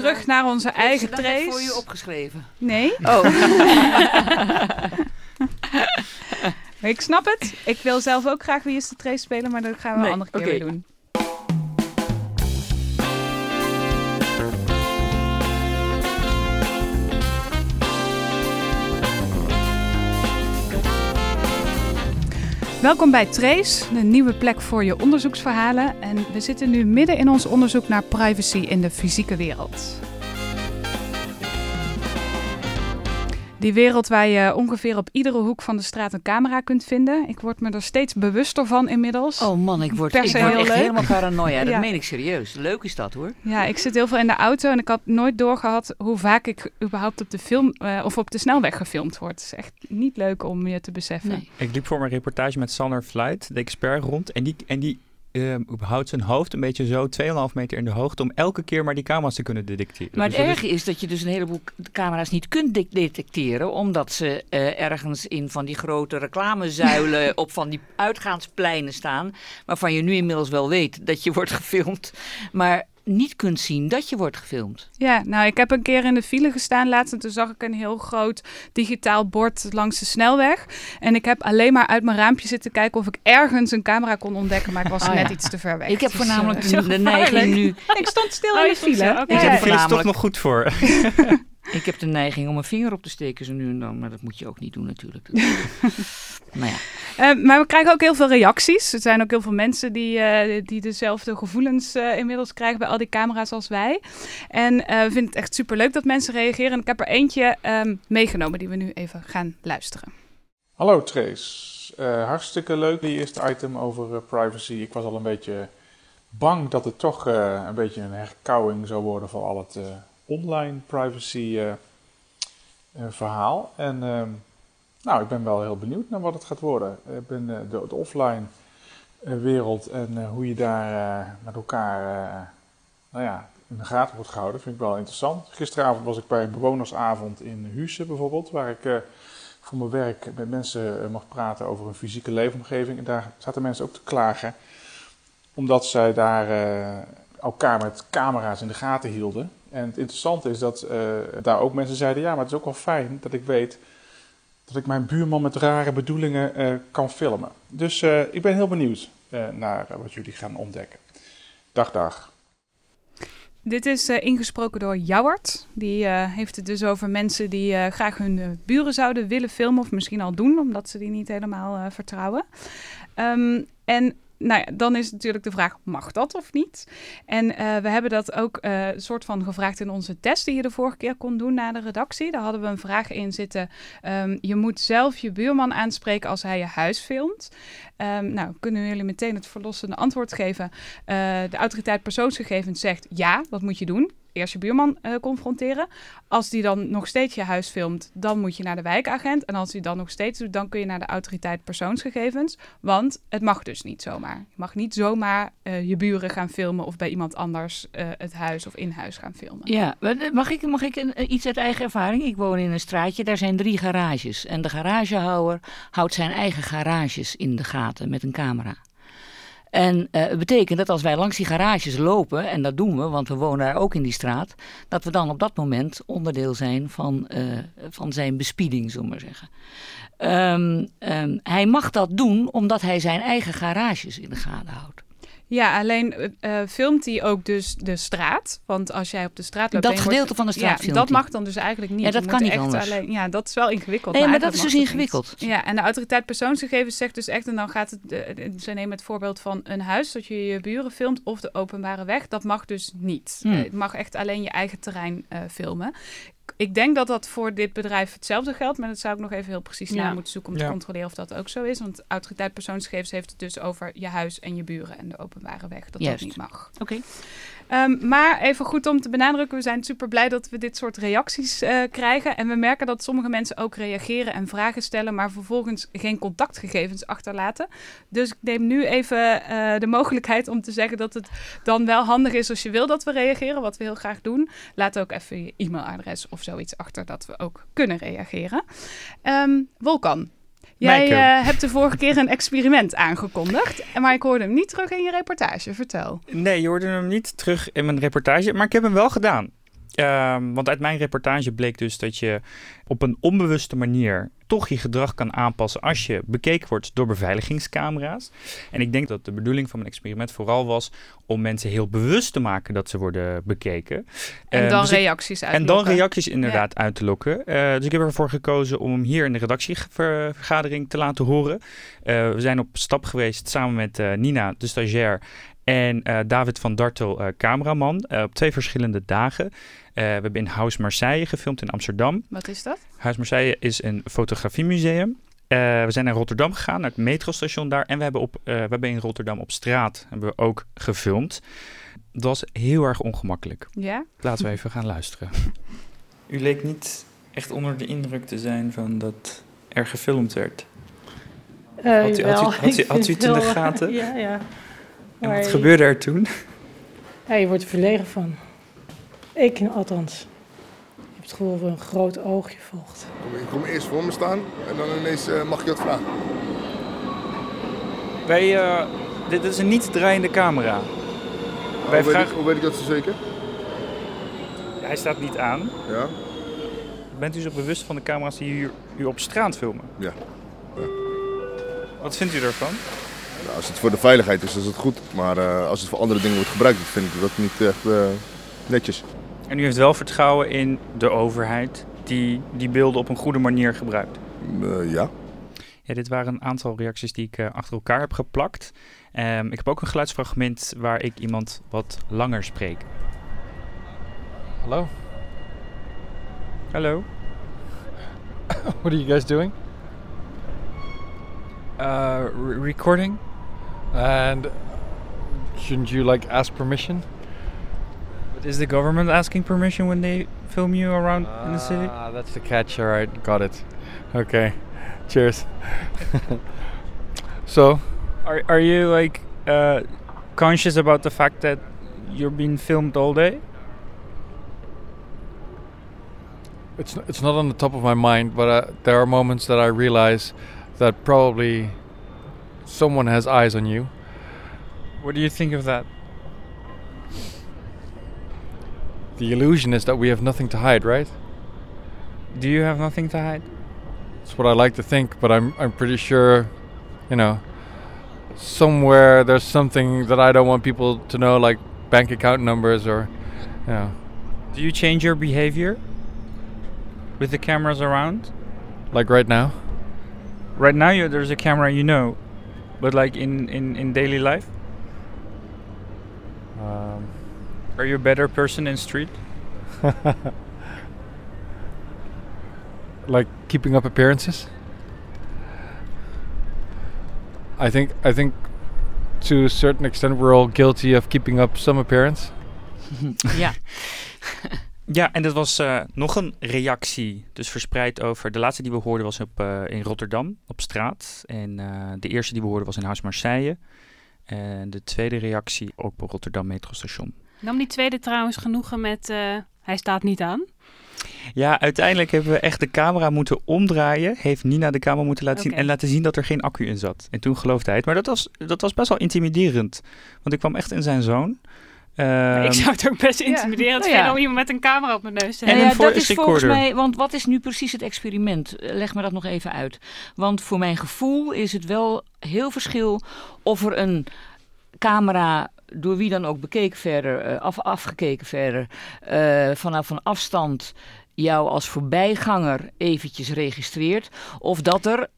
terug naar onze eigen Heeft ze dat net trace. voor je opgeschreven. Nee, Oh. ik snap het. Ik wil zelf ook graag Wie is de Trace spelen, maar dat gaan we Nee, een andere keer weer doen. Welkom bij Trace, de nieuwe plek voor je onderzoeksverhalen. En we zitten nu midden in ons onderzoek naar privacy in de fysieke wereld. Die wereld waar je ongeveer op iedere hoek van de straat een camera kunt vinden. Ik word me er steeds bewuster van inmiddels. oh man, ik word, Per ik se word heel echt leuk. helemaal paranoia. Dat Ja. meen ik serieus. Leuk is dat hoor. Ja, ik zit heel veel in de auto en ik had nooit doorgehad hoe vaak ik überhaupt op de film eh, of op de snelweg gefilmd word. Het is echt niet leuk om je te beseffen. Nee. Ik liep voor mijn reportage met Sander Flight, de expert, rond. En die, en die eh, houdt zijn hoofd een beetje zo 2,5 meter in de hoogte... om elke keer maar die camera's te kunnen detecteren. Maar Dus het dat is- erge is dat je dus een heleboel camera's niet kunt de- detecteren, omdat ze eh, ergens in van die grote reclamezuilen op van die uitgaanspleinen staan, waarvan je nu inmiddels wel weet dat je wordt gefilmd, maar niet kunt zien dat je wordt gefilmd. Ja, nou, ik heb een keer in de file gestaan laatst en toen zag ik een heel groot digitaal bord langs de snelweg. En ik heb alleen maar uit mijn raampje zitten kijken of ik ergens een camera kon ontdekken, maar ik was Oh, net ja. iets te ver weg. Ik heb Dus, voornamelijk eh, de, de neiging nu. Ik stond stil Oh, in de file. stil, oké. Ja, Ik heb de file is toch nog goed voor. Ik heb de neiging om mijn vinger op te steken zo nu en dan, maar dat moet je ook niet doen natuurlijk. maar ja, Eh, maar we krijgen ook heel veel reacties. Er zijn ook heel veel mensen die, eh, die dezelfde gevoelens eh, inmiddels krijgen bij al die camera's als wij. En eh, we vinden het echt superleuk dat mensen reageren. En ik heb er eentje ehm, meegenomen die we nu even gaan luisteren. Hallo Trace, Eh, hartstikke leuk die eerste item over privacy. Ik was al een beetje bang dat het toch eh, een beetje een herkauwing zou worden van al het eh, online privacy eh, eh, verhaal. En ehm, nou, ik ben wel heel benieuwd naar wat het gaat worden. Ik ben eh, de, de offline wereld en hoe je daar met elkaar nou ja, in de gaten wordt gehouden, vind ik wel interessant. Gisteravond was ik bij een bewonersavond in Husse bijvoorbeeld, waar ik... voor mijn werk met mensen mag praten over een fysieke leefomgeving. En daar zaten mensen ook te klagen, omdat zij daar elkaar met camera's in de gaten hielden. En het interessante is dat eh, daar ook mensen zeiden: ja, maar het is ook wel fijn dat ik weet dat ik mijn buurman met rare bedoelingen eh, kan filmen. Dus eh, ik ben heel benieuwd naar wat jullie gaan ontdekken. Dag, dag. Dit is ingesproken door Jouwert. Die heeft het dus over mensen die graag hun buren zouden willen filmen. Of misschien al doen, omdat ze die niet helemaal vertrouwen. Ehm, en nou ja, dan is natuurlijk de vraag, mag dat of niet? En eh, we hebben dat ook een soort van gevraagd in onze test die je de vorige keer kon doen na de redactie. Daar hadden we een vraag in zitten. Ehm, je moet zelf je buurman aanspreken als hij je huis filmt. Ehm, nou, kunnen jullie meteen het verlossende antwoord geven? Eh, de autoriteit persoonsgegevens zegt ja, dat moet je doen. Eerst je buurman eh, confronteren. Als die dan nog steeds je huis filmt, dan moet je naar de wijkagent. En als die dan nog steeds doet, dan kun je naar de autoriteit persoonsgegevens. Want het mag dus niet zomaar. Je mag niet zomaar eh, je buren gaan filmen of bij iemand anders eh, het huis of in huis gaan filmen. Ja, mag ik, mag ik iets uit eigen ervaring? Ik woon in een straatje, daar zijn drie garages. En de garagehouder houdt zijn eigen garages in de gaten met een camera. En eh, het betekent dat als wij langs die garages lopen, en dat doen we, want we wonen daar ook in die straat, dat we dan op dat moment onderdeel zijn van, eh, van zijn bespieding, zullen we maar zeggen. Ehm, ehm, hij mag dat doen omdat hij zijn eigen garages in de gaten houdt. Ja, alleen eh, eh, filmt hij ook dus de straat. Want als jij op de straat loopt... Dat wordt- gedeelte van de straat Ja, dat mag dan dus eigenlijk niet. Ja, dat Je kan niet echt anders. Alleen, ja, dat is wel ingewikkeld. Nee, maar dat is dus niet. ingewikkeld. Ja, en de autoriteit persoonsgegevens zegt dus echt... en dan gaat het... eh, ze nemen het voorbeeld van een huis... dat je je buren filmt of de openbare weg. Dat mag dus niet. Hmm. Het mag echt alleen je eigen terrein filmen. Ik denk dat dat voor dit bedrijf hetzelfde geldt... maar dat zou ik nog even heel precies Ja. na moeten zoeken... om te controleren of dat ook zo is. Want autoriteit persoonsgegevens heeft het dus over je huis en je buren... en de openbare weg, dat Juist. dat niet mag. Oké. Ehm, maar even goed om te benadrukken, we zijn super blij dat we dit soort reacties eh, krijgen. En we merken dat sommige mensen ook reageren en vragen stellen, maar vervolgens geen contactgegevens achterlaten. Dus ik neem nu even eh, de mogelijkheid om te zeggen dat het dan wel handig is als je wil dat we reageren, wat we heel graag doen. Laat ook even je e-mailadres of zoiets achter dat we ook kunnen reageren. Ehm Wolkan. Jij eh, hebt de vorige keer een experiment aangekondigd, maar ik hoorde hem niet terug in je reportage. Vertel. Nee, je hoorde hem niet terug in mijn reportage, maar ik heb hem wel gedaan. Ehm, want uit mijn reportage bleek dus dat je op een onbewuste manier toch je gedrag kan aanpassen als je bekeken wordt door beveiligingscamera's. En ik denk dat de bedoeling van mijn experiment vooral was om mensen heel bewust te maken dat ze worden bekeken. En Ehm, dan dus reacties uit. en dan reacties inderdaad uit te lokken. Eh, dus ik heb ervoor gekozen om hem hier in de redactievergadering te laten horen. Eh, we zijn op stap geweest samen met eh, Nina, de stagiair, en David van Dartel, cameraman, op twee verschillende dagen. Eh, we hebben in House Marseille gefilmd in Amsterdam. Wat is dat? Huis Marseille is een fotografiemuseum. Eh, we zijn naar Rotterdam gegaan, naar het metrostation daar. En we hebben, op, eh, we hebben in Rotterdam op straat hebben we ook gefilmd. Dat was heel erg ongemakkelijk. Ja? Laten we even gaan luisteren. U leek niet echt onder de indruk te zijn van dat er gefilmd werd. Eh, Had u- had u- jawel, had u- ik had u vind het in de gaten? Ja, ja. En wat je- gebeurde er toen? Ja, je wordt er verlegen van. Ik althans. Je hebt het gevoel dat er een groot oogje volgt. Kom- Ik kom eerst voor me staan en dan ineens eh, mag je wat vragen. Wij, eh, dit is een niet draaiende camera. hoe, Wij weet vragen- ik, hoe weet ik dat zo zeker? Hij staat niet aan. Ja? Bent u zich bewust van de camera's die u, u op straat filmen? Ja. Ja. Wat vindt u daarvan? Nou, als het voor de veiligheid is, is het goed. Maar eh, als het voor andere dingen wordt gebruikt, vind ik dat niet echt eh, netjes. En u heeft wel vertrouwen in de overheid die die beelden op een goede manier gebruikt? Eh, ja. Ja, dit waren een aantal reacties die ik eh, achter elkaar heb geplakt. Ehm, ik heb ook een geluidsfragment waar ik iemand wat langer spreek. Hello. Hallo. What are you guys doing? Uh, recording? And shouldn't you like ask permission? Is the government asking permission when they film you around in the city? Ah, that's the catch. All right, got it. Okay. Cheers. so, Are, are you like uh, conscious about the fact that you're being filmed all day? it's it's not on the top of my mind, but uh, there are moments that I realize that probably someone has eyes on you. What do you think of that? The illusion is that we have nothing to hide, right? Do you have nothing to hide? That's what I like to think, but I'm I'm pretty sure, you know, somewhere there's something that I don't want people to know, like bank account numbers or, you know, Do you change your behavior with the cameras around? like right now. Right now, you, there's a camera, you know, but like in, in, in daily life, Um, are you a better person in street? like keeping up appearances. I think I think to a certain extent we're all guilty of keeping up some appearance. ja. Ja, en dat was eh, nog een reactie, dus verspreid over. De laatste die we hoorden was op, eh, in Rotterdam, op straat. En eh, de eerste die we hoorden was in Huis Marseille. En de tweede reactie ook op Rotterdam metrostation. Nam die tweede trouwens genoegen met eh, hij staat niet aan? Ja, uiteindelijk hebben we echt de camera moeten omdraaien. Heeft Nina de camera moeten laten zien en laten zien dat er geen accu in zat. En toen geloofde hij het. Maar dat was, dat was best wel intimiderend. Want ik kwam echt in zijn zoon. Ehm, ik zou het ook best intimiderend Nou ja. vinden om iemand met een camera op mijn neus te En een ja, dat is volgens mij, want wat is nu precies het experiment? Leg me dat nog even uit. Want voor mijn gevoel is het wel heel verschil of er een camera door wie dan ook bekeken verder, eh, af, afgekeken verder, eh, vanaf een afstand jou als voorbijganger eventjes registreert. Of dat er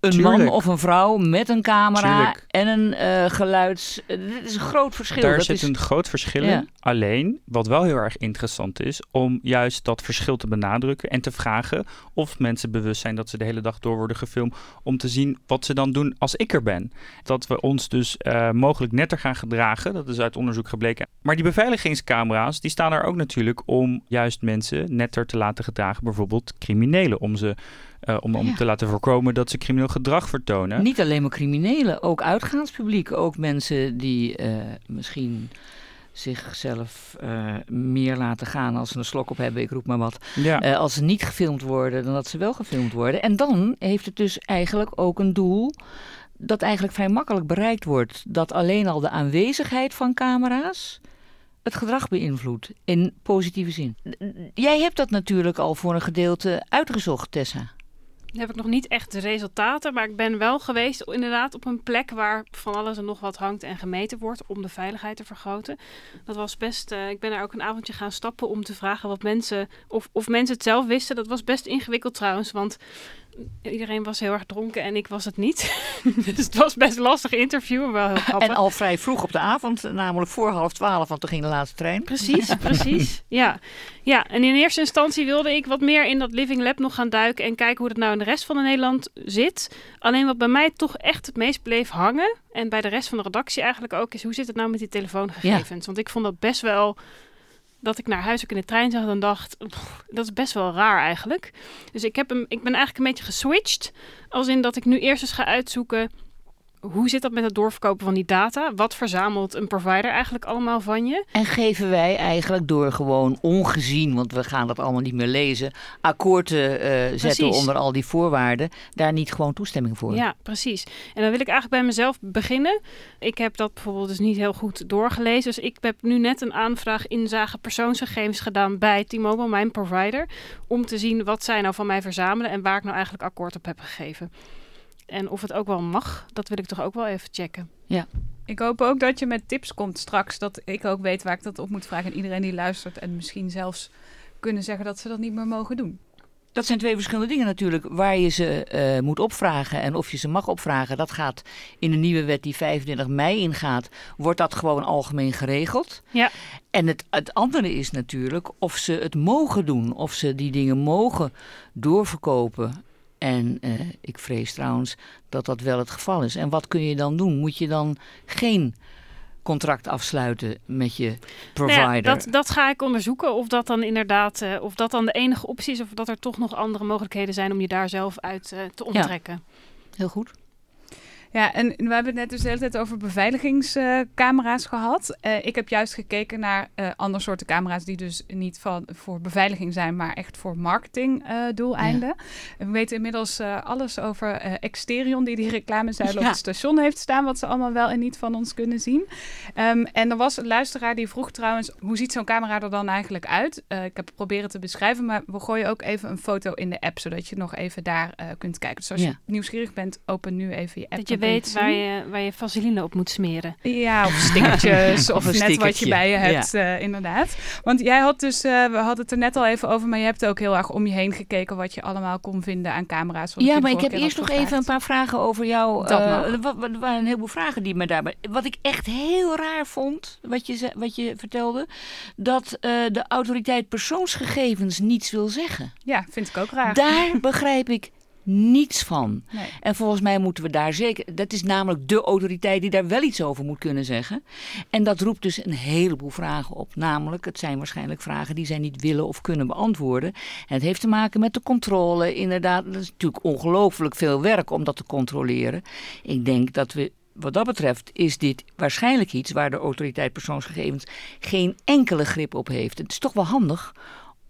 een man of een vrouw met een camera Tuurlijk. en een eh, geluids... dit is een groot verschil. Daar dat zit is, een groot verschil Ja. in. Alleen, wat wel heel erg interessant is, om juist dat verschil te benadrukken en te vragen of mensen bewust zijn dat ze de hele dag door worden gefilmd, om te zien wat ze dan doen als ik er ben. Dat we ons dus eh, mogelijk netter gaan gedragen, dat is uit onderzoek gebleken. Maar die beveiligingscamera's, die staan er ook natuurlijk om juist mensen netter te laten gedragen, bijvoorbeeld criminelen, om ze eh, om, om Ja. te laten voorkomen dat ze crimineel gedrag vertonen. Niet alleen maar criminelen, ook uitgaanspubliek. Ook mensen die eh, misschien zichzelf eh, meer laten gaan als ze een slok op hebben, ik roep maar wat. Ja. Als ze niet gefilmd worden dan dat ze wel gefilmd worden. En dan heeft het dus eigenlijk ook een doel dat eigenlijk vrij makkelijk bereikt wordt. Dat alleen al de aanwezigheid van camera's het gedrag beïnvloedt in positieve zin. Jij hebt dat natuurlijk al voor een gedeelte uitgezocht, Tessa. Heb ik nog niet echt de resultaten, maar ik ben wel geweest inderdaad op een plek waar van alles en nog wat hangt en gemeten wordt om de veiligheid te vergroten. Dat was best, uh, ik ben er ook een avondje gaan stappen om te vragen wat mensen, of, of mensen het zelf wisten. Dat was best ingewikkeld trouwens, want iedereen was heel erg dronken en ik was het niet. dus het was best lastig interview, wel heel grappig. En al vrij vroeg op de avond, namelijk voor half twaalf, want toen ging de laatste trein. Precies, precies. Ja. ja, en in eerste instantie wilde ik wat meer in dat Living Lab nog gaan duiken en kijken hoe het nou in de rest van Nederland zit. Alleen wat bij mij toch echt het meest bleef hangen, en bij de rest van de redactie eigenlijk ook, is hoe zit het nou met die telefoongegevens? Want ik vond dat best wel dat ik naar huis ook in de trein zag en dacht, dat is best wel raar eigenlijk. Dus ik, heb hem, ik ben eigenlijk een beetje geswitcht. Als in dat ik nu eerst eens ga uitzoeken hoe zit dat met het doorverkopen van die data? Wat verzamelt een provider eigenlijk allemaal van je? En geven wij eigenlijk door gewoon ongezien, want we gaan dat allemaal niet meer lezen, akkoord te uh, zetten onder al die voorwaarden, daar niet gewoon toestemming voor? Ja, precies. En dan wil ik eigenlijk bij mezelf beginnen. Ik heb dat bijvoorbeeld dus niet heel goed doorgelezen. Dus ik heb nu net een aanvraag inzage persoonsgegevens gedaan bij T-Mobile, mijn provider, om te zien wat zij nou van mij verzamelen en waar ik nou eigenlijk akkoord op heb gegeven. En of het ook wel mag, dat wil ik toch ook wel even checken. Ja. Ik hoop ook dat je met tips komt straks. Dat ik ook weet waar ik dat op moet vragen. En iedereen die luistert. En misschien zelfs kunnen zeggen dat ze dat niet meer mogen doen. Dat zijn twee verschillende dingen natuurlijk. Waar je ze uh, moet opvragen en of je ze mag opvragen. Dat gaat in de nieuwe wet die 25 mei ingaat. Wordt dat gewoon algemeen geregeld. Ja. En het, het andere is natuurlijk of ze het mogen doen. Of ze die dingen mogen doorverkopen en uh, ik vrees trouwens dat dat wel het geval is. En wat kun je dan doen? Moet je dan geen contract afsluiten met je provider? Nou ja, dat, dat ga ik onderzoeken of dat dan inderdaad, uh, of dat dan de enige optie is, of dat er toch nog andere mogelijkheden zijn om je daar zelf uit uh, te onttrekken. Ja. Heel goed. Ja, en we hebben het net dus de hele tijd over beveiligingscamera's gehad. Uh, ik heb juist gekeken naar uh, andere soorten camera's die dus niet van, voor beveiliging zijn, maar echt voor marketingdoeleinden. Uh, ja. We weten inmiddels eh, alles over Exterion, die die reclamezuilen ja. op het station heeft staan, wat ze allemaal wel en niet van ons kunnen zien. Um, en er was een luisteraar die vroeg trouwens, hoe ziet zo'n camera er dan eigenlijk uit? ik heb het proberen te beschrijven, maar we gooien ook even een foto in de app, zodat je nog even daar kunt kijken. Dus als je nieuwsgierig bent, open nu even je app weet waar je, waar je vaseline op moet smeren. Ja, of stickertjes of, of net wat je bij je hebt, ja. uh, inderdaad. Want jij had dus, uh, we hadden het er net al even over, maar je hebt ook heel erg om je heen gekeken wat je allemaal kon vinden aan camera's. Ja, maar ik heb eerst nog even een paar vragen over jou. Dat uh, er waren een heleboel vragen die me daarbij... Wat ik echt heel raar vond, wat je, wat je vertelde, dat de autoriteit persoonsgegevens niets wil zeggen. Ja, vind ik ook raar. Daar begrijp ik niets van. Nee. En volgens mij moeten we daar zeker. Dat is namelijk de autoriteit die daar wel iets over moet kunnen zeggen. En dat roept dus een heleboel vragen op. Namelijk, het zijn waarschijnlijk vragen die zij niet willen of kunnen beantwoorden. En het heeft te maken met de controle. Inderdaad, dat is natuurlijk ongelooflijk veel werk om dat te controleren. Ik denk dat we wat dat betreft is dit waarschijnlijk iets waar de autoriteit persoonsgegevens geen enkele grip op heeft. Het is toch wel handig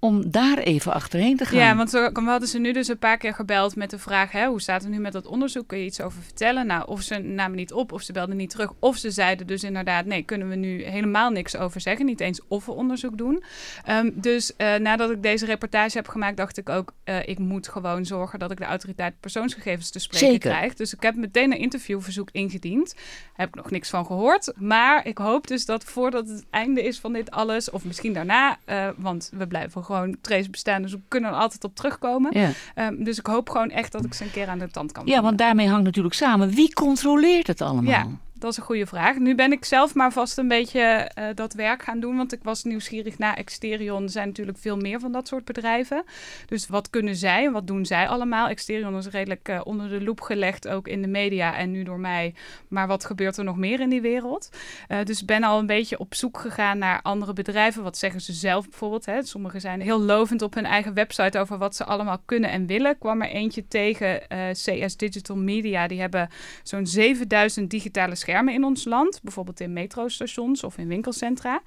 om daar even achterheen te gaan. Ja, want we, hadden ze nu dus een paar keer gebeld met de vraag: hè, hoe staat het nu met dat onderzoek? Kun je iets over vertellen? Nou, of ze namen niet op, of ze belden niet terug, of ze zeiden dus inderdaad: nee, kunnen we nu helemaal niks over zeggen. Niet eens of we onderzoek doen. Um, dus uh, nadat ik deze reportage heb gemaakt, dacht ik ook: uh, ik moet gewoon zorgen dat ik de autoriteit persoonsgegevens te spreken Zeker. krijg. Dus ik heb meteen een interviewverzoek ingediend. Heb ik nog niks van gehoord. Maar ik hoop dus dat voordat het einde is van dit alles, of misschien daarna, uh, want we blijven gewoon trace bestaan. Dus we kunnen er altijd op terugkomen. Ja. Um, dus ik hoop gewoon echt dat ik ze een keer aan de tand kan Ja, want daarmee hangt natuurlijk samen. Wie controleert het allemaal? Ja. Dat is een goede vraag. Nu ben ik zelf maar vast een beetje uh, dat werk gaan doen. Want ik was nieuwsgierig naar Exterion. Er zijn natuurlijk veel meer van dat soort bedrijven. Dus wat kunnen zij? Wat doen zij allemaal? Exterion is redelijk uh, onder de loep gelegd. Ook in de media en nu door mij. Maar wat gebeurt er nog meer in die wereld? Uh, dus ben al een beetje op zoek gegaan naar andere bedrijven. Wat zeggen ze zelf bijvoorbeeld? Hè? Sommigen zijn heel lovend op hun eigen website over wat ze allemaal kunnen en willen. Ik kwam er eentje tegen CS Digital Media. Die hebben zo'n 7000 digitale schermen schermen in ons land, bijvoorbeeld in metrostations of in winkelcentra.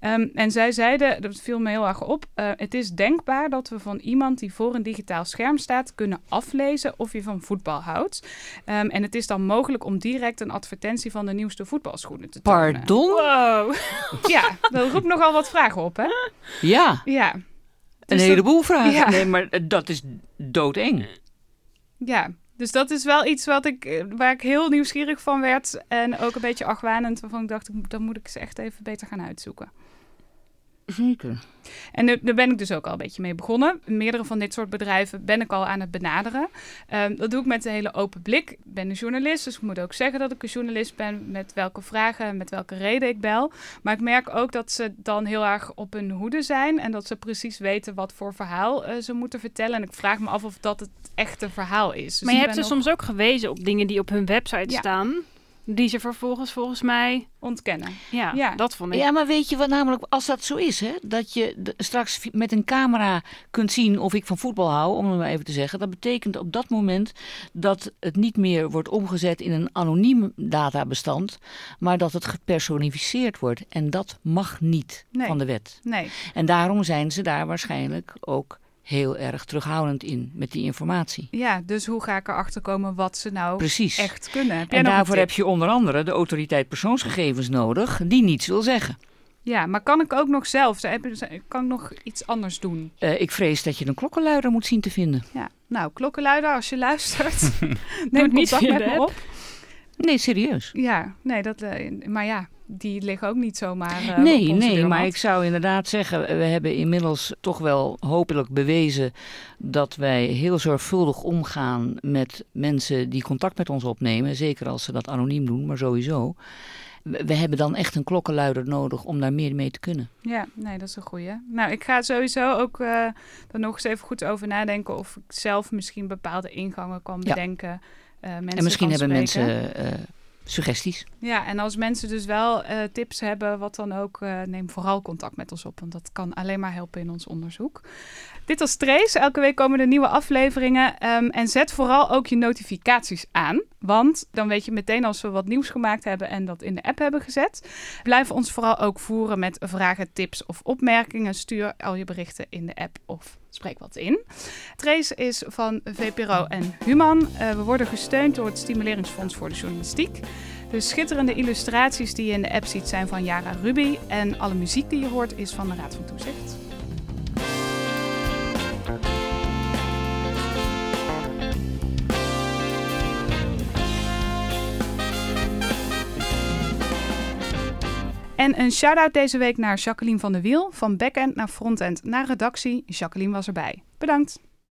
Ehm, en zij zeiden, dat viel me heel erg op, uh, het is denkbaar dat we van iemand die voor een digitaal scherm staat kunnen aflezen of je van voetbal houdt. Um, en het is dan mogelijk om direct een advertentie van de nieuwste voetbalschoenen te tonen. Pardon? Wow. Ja, dat roept nogal wat vragen op, hè? Ja. Ja. Een Dus dat- heleboel vragen. Ja. Nee, maar eh, dat is doodeng. Ja, dus dat is wel iets wat ik, eh, waar ik heel nieuwsgierig van werd. En ook een beetje argwanend, waarvan ik dacht, dan moet ik ze echt even beter gaan uitzoeken. Zeker. En daar ben ik dus ook al een beetje mee begonnen. Meerdere van dit soort bedrijven ben ik al aan het benaderen. Ehm, dat doe ik met een hele open blik. Ik ben een journalist, dus ik moet ook zeggen dat ik een journalist ben. Met welke vragen en met welke reden ik bel. Maar ik merk ook dat ze dan heel erg op hun hoede zijn. En dat ze precies weten wat voor verhaal eh, ze moeten vertellen. En ik vraag me af of dat het echte verhaal is. Dus maar je hebt ze nog soms ook gewezen op dingen die op hun website Ja. staan. Die ze vervolgens volgens mij... ontkennen. Ja, Ja. dat vond ik. Ja, maar weet je wat namelijk, als dat zo is, hè, dat je straks met een camera kunt zien of ik van voetbal hou, om het maar even te zeggen, dat betekent op dat moment dat het niet meer wordt omgezet in een anoniem databestand, maar dat het gepersonificeerd wordt. En dat mag niet Nee. van de wet. Nee. En daarom zijn ze daar waarschijnlijk ook heel erg terughoudend in met die informatie. Ja, dus hoe ga ik erachter komen wat ze nou Precies. echt kunnen? Heb En daarvoor heb je onder andere de autoriteit persoonsgegevens nodig, die niets wil zeggen. Ja, maar kan ik ook nog zelf? Kan ik nog iets anders doen? Eh, ik vrees dat je een klokkenluider moet zien te vinden. Ja, nou, klokkenluider, als je luistert, neem niet contact met me op. Nee, serieus. Ja, nee, dat, eh, maar ja, die liggen ook niet zomaar eh, nee, nee, deurmat. maar ik zou inderdaad zeggen, we hebben inmiddels toch wel hopelijk bewezen dat wij heel zorgvuldig omgaan met mensen die contact met ons opnemen. Zeker als ze dat anoniem doen, maar sowieso. We, hebben dan echt een klokkenluider nodig om daar meer mee te kunnen. Ja, nee, dat is een goeie. Nou, ik ga sowieso ook eh er nog eens even goed over nadenken of ik zelf misschien bepaalde ingangen kan Ja. bedenken. eh, mensen en misschien hebben mensen eh, suggesties. Ja, en als mensen dus wel eh, tips hebben, wat dan ook, eh, neem vooral contact met ons op. Want dat kan alleen maar helpen in ons onderzoek. Dit was Trace. Elke week komen er nieuwe afleveringen. Ehm, en zet vooral ook je notificaties aan. Want dan weet je meteen als we wat nieuws gemaakt hebben en dat in de app hebben gezet. Blijf ons vooral ook voeren met vragen, tips of opmerkingen. Stuur al je berichten in de app of spreek wat in. Trace is van VPRO en Human. Eh, we worden gesteund door het Stimuleringsfonds voor de Journalistiek. De schitterende illustraties die je in de app ziet zijn van Yara Ruby. En alle muziek die je hoort is van de Raad van Toezicht. En een shout-out deze week naar Jacqueline van der Wiel. Van backend naar frontend naar redactie. Jacqueline was erbij. Bedankt.